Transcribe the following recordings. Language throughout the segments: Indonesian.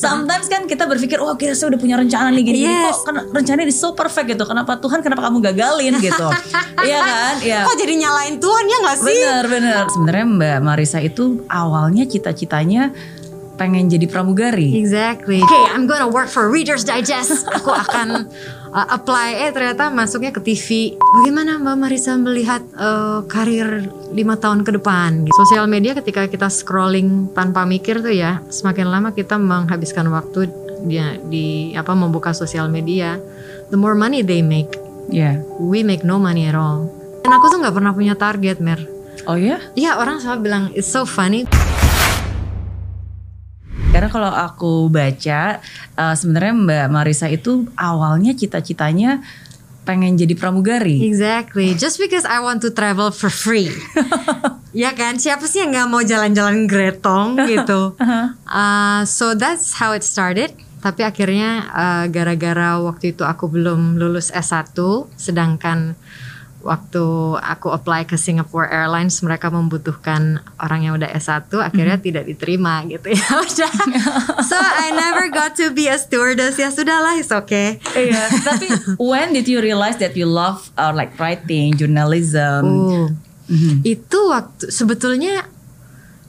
Sometimes kan kita berpikir, wah kita udah punya rencana nih gini, Yes. kok kan rencananya ini so perfect gitu. Kenapa Tuhan, kenapa kamu gagalin gitu? Iya kan? Iya. Kok jadi nyalain Tuhan ya gak sih? Bener bener. Sebenarnya Mbak Marisa itu awalnya cita-citanya pengen jadi pramugari. Exactly. Okay, I'm gonna work for Reader's Digest. Aku akan uh, apply. Eh ternyata masuknya ke TV. Bagaimana Mbak Marisa melihat uh, karir lima tahun ke depan? Gitu. Sosial media ketika kita scrolling tanpa mikir tuh ya, semakin lama kita menghabiskan waktu dia di apa membuka sosial media. The more money they make, Iya. we make no money at all. Dan aku tuh nggak pernah punya target, Mer. Oh ya? Iya orang selalu bilang it's so funny. Karena kalau aku baca, eh, sebenarnya Mbak Marisa itu awalnya cita-citanya pengen jadi pramugari. Exactly. Just because I want to travel for free. ya kan? Siapa sih yang nggak mau jalan-jalan gretong gitu? Uh, so that's how it started. Tapi akhirnya uh, gara-gara waktu itu aku belum lulus S1, sedangkan waktu aku apply ke Singapore Airlines mereka membutuhkan orang yang udah S1 akhirnya tidak diterima gitu ya udah so I never got to be a stewardess ya sudahlah it's okay Iya. Tapi when did you realize that you love uh, like writing, journalism? Oh. Mhm. Itu waktu sebetulnya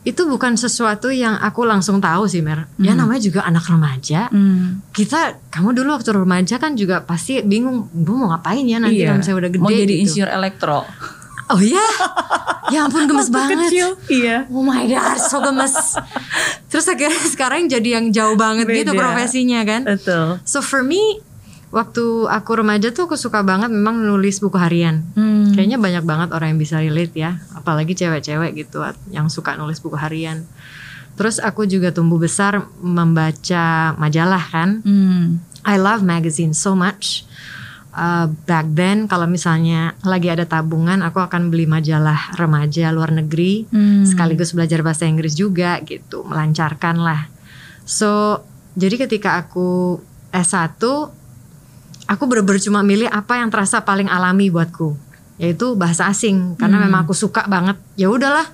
itu bukan sesuatu yang aku langsung tahu sih Mer. Ya namanya juga anak remaja. Hmm. Kita kamu dulu waktu remaja kan juga pasti bingung, gue mau ngapain ya nanti Iya. kalau misalnya udah gede Mau jadi gitu. insinyur elektro. Oh iya. ya ampun gemes Waktu banget. kecil, iya. Oh my god, so gemes. Terus akhirnya sekarang jadi yang jauh banget gitu Beda. profesinya kan. Betul. So for me waktu aku remaja tuh aku suka banget memang nulis buku harian. Hmm. Kayaknya banyak banget orang yang bisa relate ya, apalagi cewek-cewek gitu yang suka nulis buku harian. Terus aku juga tumbuh besar membaca majalah kan. Hmm. I love magazine so much. Uh, back then kalau misalnya lagi ada tabungan, aku akan beli majalah remaja luar negeri, Hmm. sekaligus belajar bahasa Inggris juga gitu, melancarkan lah. So jadi ketika aku S1 aku bener-bener cuma milih apa yang terasa paling alami buatku. Yaitu bahasa asing karena Hmm. memang aku suka banget. Ya udahlah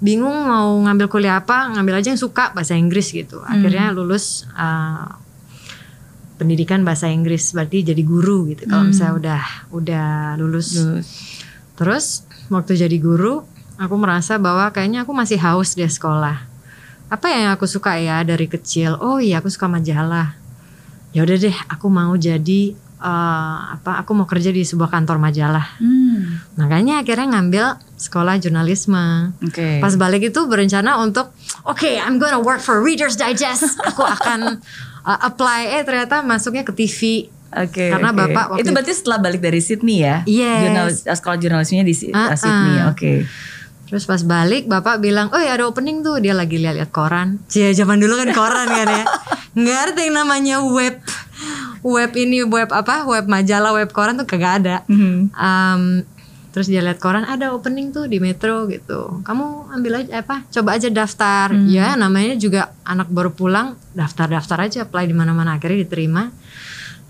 bingung mau ngambil kuliah apa ngambil aja yang suka bahasa Inggris gitu. Akhirnya lulus uh, pendidikan bahasa Inggris berarti jadi guru gitu. Kalau misalnya udah udah lulus. Terus. terus waktu jadi guru aku merasa bahwa kayaknya aku masih haus di sekolah. Apa yang aku suka ya dari kecil? Oh iya aku suka majalah. Ya udah deh aku mau jadi eh, apa aku mau kerja di sebuah kantor majalah Hmm. makanya akhirnya ngambil sekolah jurnalisme Oke. pas balik itu berencana untuk oke I'm gonna work for Reader's Digest aku akan uh, apply eh ternyata masuknya ke TV Oke. Karena oke. Bapak waktu itu berarti setelah balik dari Sydney ya? Yes. Jurnalis, sekolah jurnalismenya di Si- Ah, Sydney. Oke. Terus pas balik bapak bilang, oh ya ada opening tuh dia lagi lihat-lihat koran. Cia zaman dulu kan koran kan ya. Nggak ada yang namanya web web ini web apa web majalah web koran tuh kagak ada. Mhm. Um, terus dia lihat koran ada opening tuh di Metro gitu. Kamu ambil aja apa? Coba aja daftar. Ya namanya juga anak baru pulang daftar-daftar aja apply di mana-mana akhirnya diterima.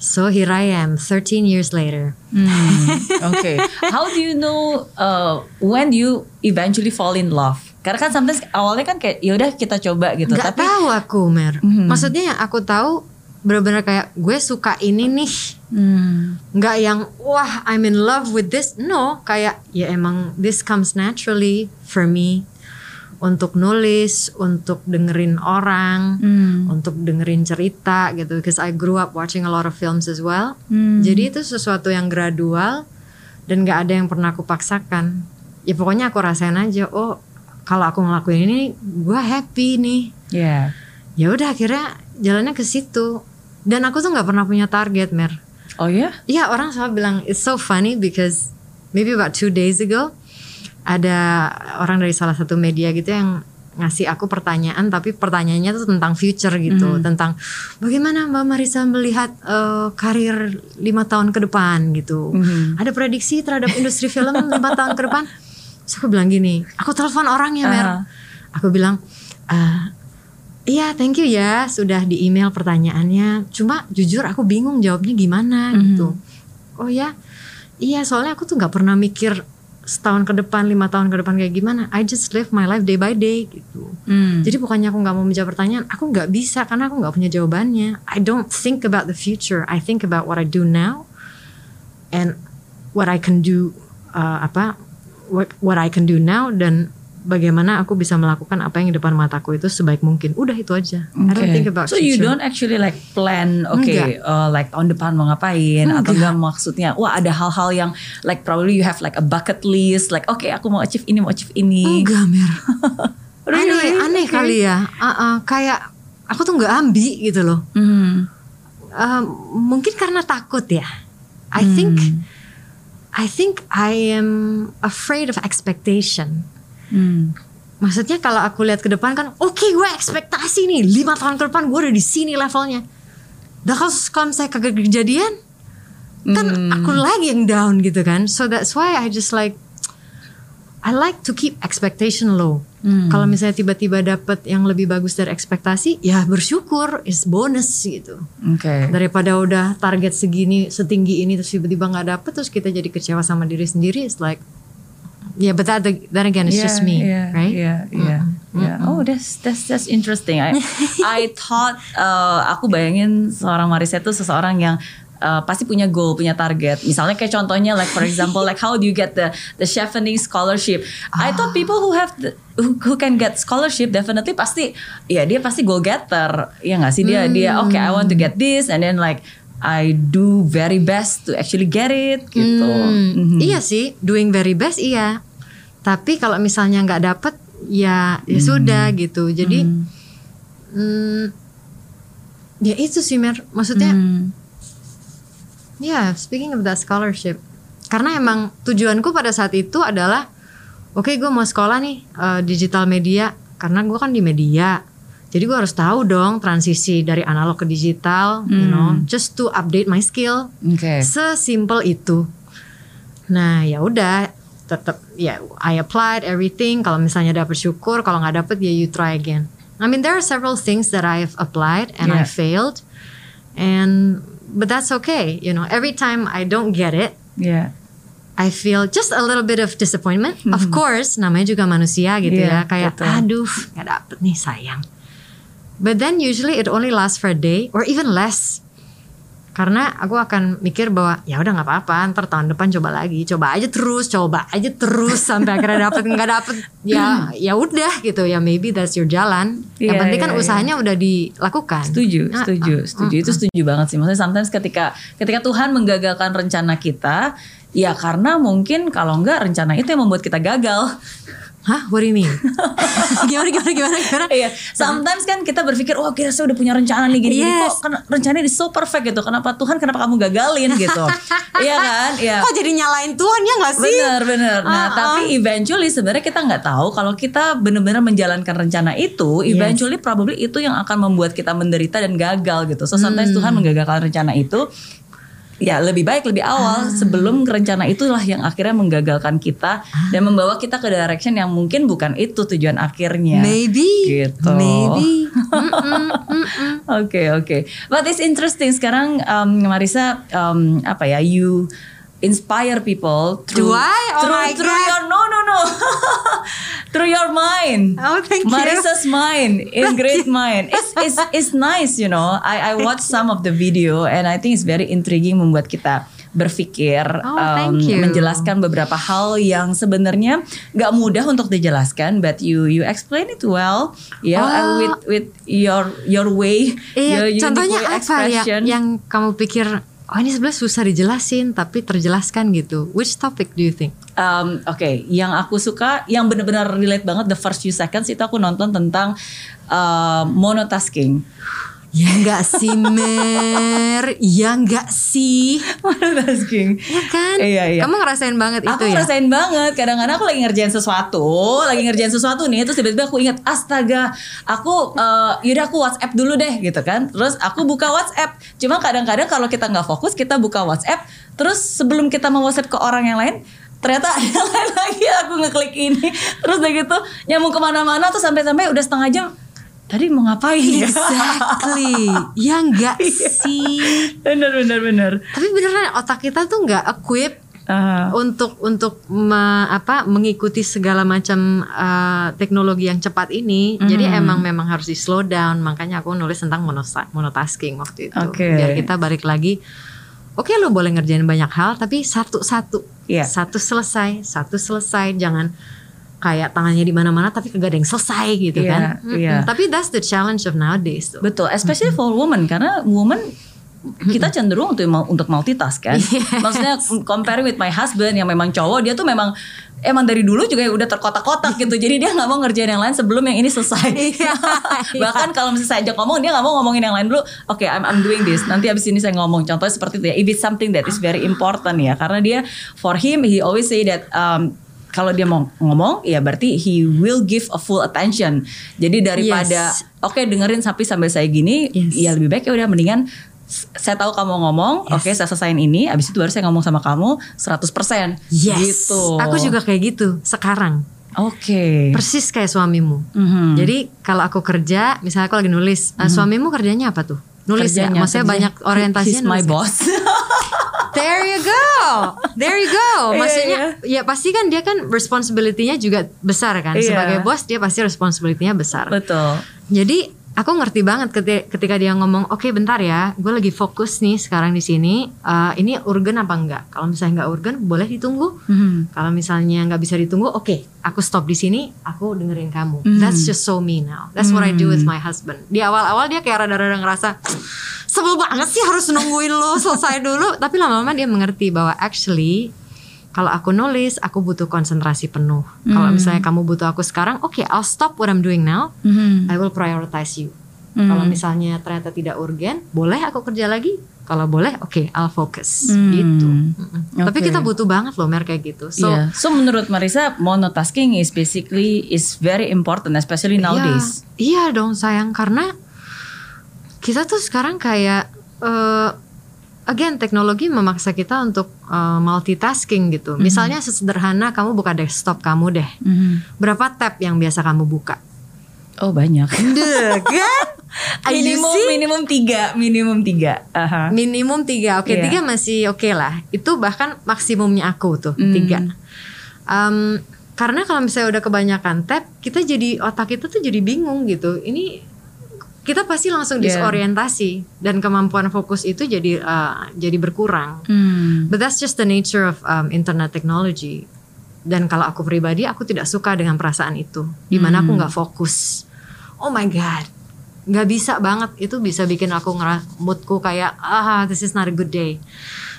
So here I am 13 years later. Hmm, Oke. How do you know uh, when do you eventually fall in love? Karena kan sometimes awalnya kan kayak ya udah kita coba gitu. Nggak Tapi tahu aku Mer. Mhm. Maksudnya yang aku tahu bener-bener kayak gue suka ini nih. Hmm. Nggak yang wah I'm in love with this. No, kayak ya emang this comes naturally for me untuk nulis, untuk dengerin orang, Hmm. untuk dengerin cerita gitu. Because I grew up watching a lot of films as well. Hmm. Jadi itu sesuatu yang gradual dan nggak ada yang pernah aku paksakan. Ya pokoknya aku rasain aja. Oh kalau aku ngelakuin ini, gue happy nih Ya. ya udah akhirnya jalannya ke situ dan aku tuh nggak pernah punya target mer Oh ya? Iya orang selalu bilang it's so funny because maybe about two days ago ada orang dari salah satu media gitu yang ngasih aku pertanyaan tapi pertanyaannya tuh tentang future gitu tentang bagaimana Mbak Marisa melihat eh, karir lima tahun ke depan gitu Mhm. ada prediksi terhadap industri film lima tahun ke depan Terus aku bilang gini aku telepon orangnya Mer Ah. aku bilang "Eh, Iya, thank you ya sudah di email pertanyaannya. Cuma jujur aku bingung jawabnya gimana gitu. Oh ya, iya soalnya aku tuh nggak pernah mikir setahun ke depan, lima tahun ke depan kayak gimana. I just live my life day by day gitu. Hmm. Jadi bukannya aku nggak mau menjawab pertanyaan, aku nggak bisa karena aku nggak punya jawabannya. I don't think about the future. I think about what I do now and what I can do uh, apa what, what I can do now dan bagaimana aku bisa melakukan apa yang di depan mataku itu sebaik mungkin. Udah itu aja. I don't Okay. think about so you future. don't actually like plan okay uh, like tahun depan mau ngapain atau enggak maksudnya wah ada hal-hal yang like probably you have like a bucket list like oke aku mau achieve ini mau achieve ini Enggak, Mer. Really? Aneh, aneh Okay. kali ya. Uh-uh, kayak aku tuh nggak ambi gitu loh. Hmm. Uh, mungkin karena takut ya. I think I think I am afraid of expectation. Hmm. Maksudnya kalau aku lihat ke depan kan, oke gue ekspektasi nih lima tahun ke depan gue udah di sini levelnya. Dah kalau misalnya kagak kejadian, kan aku lagi yang down gitu kan. So that's why I just like I like to keep expectation low. Kalau misalnya tiba-tiba dapet yang lebih bagus dari ekspektasi, ya bersyukur, is bonus gitu. Oke. Daripada udah target segini, setinggi ini terus tiba-tiba nggak dapet, terus kita jadi kecewa sama diri sendiri, it's like, yeah, but that, that again, it's just me, yeah, right? Yeah, yeah, yeah. Oh, that's that's that's interesting. I I thought uh, aku bayangin seorang Marisa itu seseorang yang uh, pasti punya goal, punya target. Misalnya kayak contohnya like for example like how do you get the the chevening scholarship? I thought people who have the, who, who can get scholarship definitely pasti ya dia pasti goal getter. Ya nggak sih dia dia oke I want to get this and then like I do very best to actually get it gitu. Hmm, Iya sih, doing very best iya. Tapi kalau misalnya nggak dapet, ya ya sudah gitu. Jadi, hmm, ya itu sih Mer. Maksudnya, Hmm. ya speaking of that scholarship, karena emang tujuanku pada saat itu adalah, oke gue mau sekolah nih eh, digital media, karena gue kan di media. Jadi gue harus tahu dong transisi dari analog ke digital, you know, just to update my skill. Oke. Sesimpel itu. Nah, ya udah tetap ya I applied everything. Kalau misalnya dapet syukur, kalau nggak dapet ya you try again. I mean there are several things that I've applied and I Yeah. failed. And but that's okay, you know. Every time I don't get it, Yeah. I feel just a little bit of disappointment. Of course, namanya juga manusia gitu ya. Iya, Kayak betul. aduh, nggak dapet nih sayang. But then usually it only lasts for a day or even less. Karena aku akan mikir bahwa ya udah nggak apa-apa, ntar tahun depan coba lagi, coba aja terus, coba aja terus sampai akhirnya dapet nggak dapet ya ya udah gitu ya maybe that's your jalan. Yang Iya, penting kan iya, iya. usahanya udah dilakukan. Setuju, Ah, setuju, ah, setuju. Itu setuju banget sih. Maksudnya sometimes ketika ketika Tuhan menggagalkan rencana kita, ya karena mungkin kalau enggak rencana itu yang membuat kita gagal. Hah? What do you mean? gimana gimana gimana gimana? Iya, sometimes kan kita berpikir, oh kira saya udah punya rencana nih gini, gini Yes. kok kan rencananya ini so perfect gitu. Kenapa Tuhan kenapa kamu gagalin gitu? Iya kan? Iya. Kok jadi nyalain Tuhan ya nggak sih? Bener bener. Nah Ah, tapi eventually sebenarnya kita nggak tahu kalau kita benar-benar menjalankan rencana itu, eventually probably itu yang akan membuat kita menderita dan gagal gitu. So sometimes Tuhan Hmm. menggagalkan rencana itu. Ya lebih baik lebih awal Ah. sebelum rencana itulah yang akhirnya menggagalkan kita dan membawa kita ke direction yang mungkin bukan itu tujuan akhirnya. Maybe. Gitu. Maybe. Oke oke, but it's interesting sekarang um, Marisa um, apa ya you inspire people through Do I? Oh through, my through God. your no no no through your mind. Oh, thank you. Marisa's mind in great mind. It's it's it's nice you know. I I watched some of the video and I think it's very intriguing membuat kita berpikir Oh, you. menjelaskan beberapa hal yang sebenarnya nggak mudah untuk dijelaskan but you you explain it well ya Oh. with with your your way Iya, your contohnya apa ya expression. yang kamu pikir oh ini sebenarnya susah dijelasin tapi terjelaskan gitu. Which topic do you think? Um, Oke, yang aku suka, yang benar-benar relate banget the first few seconds itu aku nonton tentang uh, monotasking. Ya enggak sih Mer, ya enggak sih. monotasking. Ya kan? Iya, iya. Kamu ngerasain banget Aku itu ya? ngerasain banget. Kadang-kadang aku lagi ngerjain sesuatu, lagi ngerjain sesuatu nih, terus tiba-tiba aku ingat, astaga, aku uh, yaudah aku WhatsApp dulu deh, gitu kan. Terus aku buka WhatsApp. Cuma kadang-kadang kalau kita nggak fokus, kita buka WhatsApp, terus sebelum kita mau WhatsApp ke orang yang lain, ternyata ada yang lain lagi aku ngeklik ini terus udah gitu nyambung ke mana-mana tuh sampai-sampai udah setengah jam tadi mau ngapain ya Exactly. ya enggak Iya. sih. bener bener bener Tapi beneran otak kita tuh nggak equip Uh, untuk untuk me- apa mengikuti segala macam uh, teknologi yang cepat ini. Jadi Mhm. emang memang harus di slow down. Makanya aku nulis tentang monotasking waktu itu. Oke. Biar kita balik lagi. Oke lo boleh ngerjain banyak hal tapi satu-satu. Iya. Satu selesai, satu selesai. Jangan kayak tangannya di mana-mana tapi kagak ada yang selesai gitu Iya, kan. iya. Tapi that's the challenge of nowadays tuh. betul, especially for women karena woman kita cenderung untuk untuk multitask kan. Maksudnya compare with my husband yang memang cowok dia tuh memang emang dari dulu juga udah terkotak-kotak gitu. Jadi dia nggak mau ngerjain yang lain sebelum yang ini selesai. Iya, Bahkan kalau misalnya saya ajak ngomong dia nggak mau ngomongin yang lain dulu. Oke, I'm I'm doing this. Nanti abis ini saya ngomong. Contohnya seperti itu ya. If it's something that is very important ya. Karena dia for him he always say that um, kalau dia mau ngomong ya berarti he will give a full attention. Jadi daripada Yes. oke dengerin sampai sampai saya gini Yes. ya lebih baik ya udah mendingan saya tahu kamu ngomong, Yes. oke saya selesaiin ini, abis itu baru saya ngomong sama kamu 100% Yes. gitu. Aku juga kayak gitu sekarang. Oke. Persis kayak suamimu. Mhm. Jadi kalau aku kerja, misalnya aku lagi nulis, "Ah, suamimu kerjanya apa tuh? Nulis ya, Kerjanya- maksudnya kerjanya, banyak orientasinya He's my nulis ya? boss. There you go, there you go. Iya, Maksudnya, ya pasti kan dia kan responsibility-nya juga besar kan. Iya. Sebagai bos dia pasti responsibility-nya besar. Betul. Jadi aku ngerti banget keti- ketika dia ngomong, oke bentar ya, gue lagi fokus nih sekarang di sini. Eh, ini urgen apa enggak? Kalau misalnya nggak urgen, boleh ditunggu. Mhm. Kalau misalnya nggak bisa ditunggu, oke, aku stop di sini, aku dengerin kamu. Hmm. That's just so me now. That's what I do with my husband. Di awal-awal dia kayak rada-rada ngerasa sebel banget sih harus nungguin lo selesai dulu. Tapi lama-lama dia mengerti bahwa actually kalau aku nulis, aku butuh konsentrasi penuh. Kalau Hmm. misalnya kamu butuh aku sekarang, oke, I'll stop what I'm doing now. Mhm. I will prioritize you. Hmm. Kalau misalnya ternyata tidak urgen, boleh aku kerja lagi. Kalau boleh, oke, I'll focus. Hmm. Gitu. Mm-mm. Tapi Oke. kita butuh banget loh, Mer kayak gitu. So, Iya. So menurut Marisa monotasking is basically is very important especially nowadays. Iya, iya dong sayang karena kita tuh sekarang kayak eh, again teknologi memaksa kita untuk eh, multitasking gitu. Hmm. Misalnya sesederhana kamu buka desktop kamu deh. Mhm. Berapa tab yang biasa kamu buka? Oh banyak. Deh, kan? Minimum minimum tiga minimum tiga. Aha. Minimum tiga, oke Iya. tiga masih oke lah. Itu bahkan maksimumnya aku tuh Hmm. tiga. Em, karena kalau misalnya udah kebanyakan tab, kita jadi otak kita tuh jadi bingung gitu. Ini kita pasti langsung Iya. disorientasi dan kemampuan fokus itu jadi eh, jadi berkurang. Hmm. But that's just the nature of um, internet technology. Dan kalau aku pribadi, aku tidak suka dengan perasaan itu, di mana aku Hmm. nggak fokus. Oh my god, nggak bisa banget. Itu bisa bikin aku ngera moodku kayak ah this is not a good day.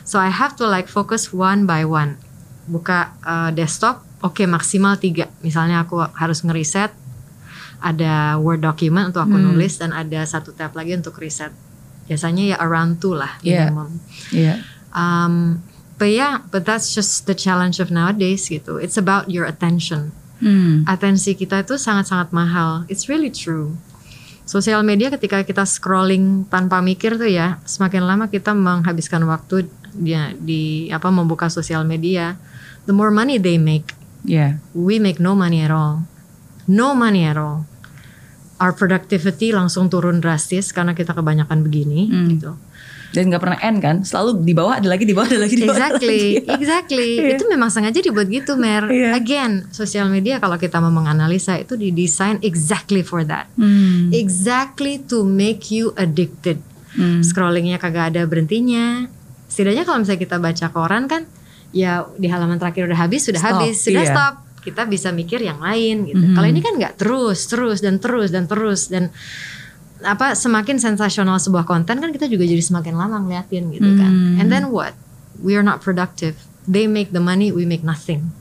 So I have to like focus one by one. Buka uh, desktop, oke maksimal tiga. Misalnya aku harus ngeriset, ada word document untuk aku Hmm. nulis dan ada satu tab lagi untuk riset. Biasanya ya around two lah Iya. minimum. Iya. Um, but yeah, but that's just the challenge of nowadays gitu. It's about your attention. Hmm. Atensi kita itu sangat-sangat mahal. It's really true. Sosial media ketika kita scrolling tanpa mikir tuh ya, semakin lama kita menghabiskan waktu dia di apa membuka sosial media, the more money they make, Iya. we make no money at all. No money at all. Our productivity langsung turun drastis karena kita kebanyakan begini Hmm. gitu. Dan nggak pernah end kan? Selalu di bawah ada lagi di bawah ada lagi di bawah. ada Exactly, lagi. exactly. Iya. Itu memang sengaja dibuat gitu, Mer. Iya. Again, sosial media kalau kita mau menganalisa itu didesain exactly for that. Hmm. Exactly to make you addicted. Hmm. Scrollingnya kagak ada berhentinya. Setidaknya kalau misalnya kita baca koran kan, ya di halaman terakhir udah habis, sudah Stop, habis, sudah iya. stop. Kita bisa mikir yang lain gitu. Mhm. Kalau ini kan nggak terus, terus dan terus dan terus dan apa semakin sensasional sebuah konten kan kita juga jadi semakin lama ngeliatin gitu kan. Hmm. And then what? We are not productive. They make the money, we make nothing.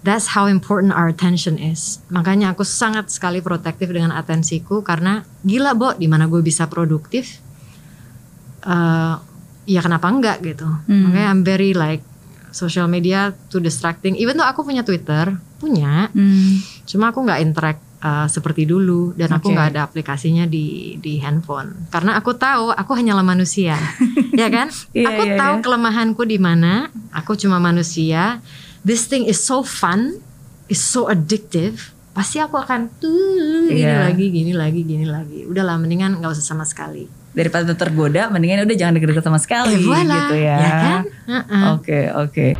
That's how important our attention is. Makanya aku sangat sekali protektif dengan atensiku karena gila, Bo, di mana gue bisa produktif? eh ya kenapa enggak gitu. Hmm. Makanya I'm very like social media too distracting. Even though aku punya Twitter, punya, Hmm. cuma aku nggak interact uh, seperti dulu. Dan aku Oke. nggak ada aplikasinya di di handphone. Karena aku tahu aku hanyalah manusia. Ya kan? Iya, aku iya, tahu iya. kelemahanku di mana. Aku cuma manusia. This thing is so fun. Is so addictive. Pasti aku akan tuh gini Iya. lagi gini lagi gini lagi. Udahlah mendingan nggak usah sama sekali daripada tergoda mendingan ya udah jangan deket-deket sama sekali eh, voilà. gitu ya. Oke, ya kan? uh -uh. oke. Okay, okay.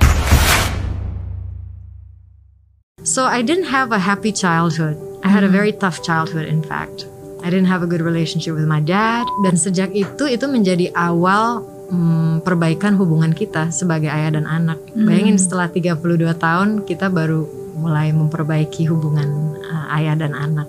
So I didn't have a happy childhood. I had a hmm. very tough childhood in fact. I didn't have a good relationship with my dad dan sejak itu itu menjadi awal hmm, perbaikan hubungan kita sebagai ayah dan anak. Hmm. Bayangin setelah 32 tahun kita baru mulai memperbaiki hubungan uh, ayah dan anak.